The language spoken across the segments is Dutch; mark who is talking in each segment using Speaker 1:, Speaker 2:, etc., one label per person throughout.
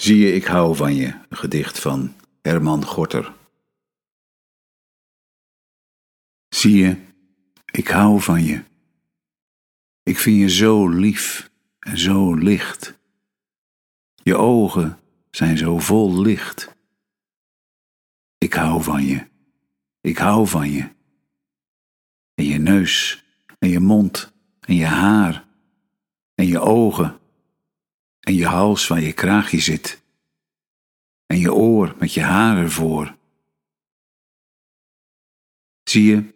Speaker 1: Zie je, ik hou van je, gedicht van Herman Gorter. Zie je, ik hou van je. Ik vind je zo lief en zo licht. Je ogen zijn zo vol licht. Ik hou van je. Ik hou van je. En je neus en je mond en je haar en je ogen en je hals waar je kraagje zit en je oor met je haar ervoor. Zie je,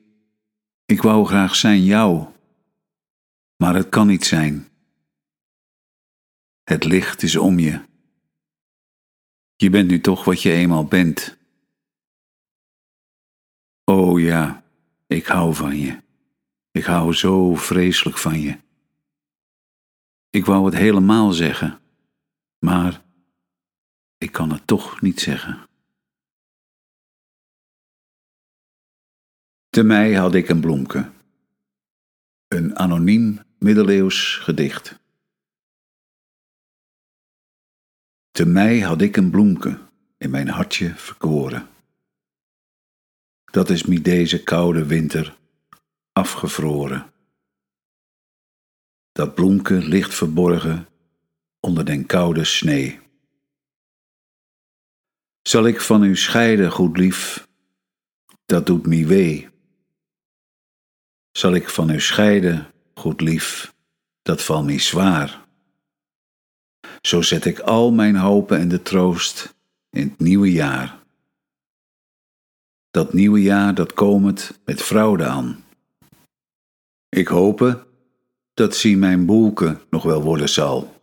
Speaker 1: ik wou graag zijn jou, maar het kan niet zijn. Het licht is om je. Je bent nu toch wat je eenmaal bent. Oh ja, ik hou van je. Ik hou zo vreselijk van je. Ik wou het helemaal zeggen, maar ik kan het toch niet zeggen. Te mij had ik een bloemke. Een anoniem middeleeuws gedicht. Te mij had ik een bloemke in mijn hartje verkoren. Dat is me deze koude winter afgevroren. Dat bloemke ligt verborgen onder den koude snee. Zal ik van u scheiden, goed lief, dat doet me wee. Zal ik van u scheiden, goed lief, dat valt me zwaar. Zo zet ik al mijn hopen en de troost in het nieuwe jaar. Dat nieuwe jaar dat komend met fraude aan. Ik hoop dat zie mijn boelke nog wel worden zal.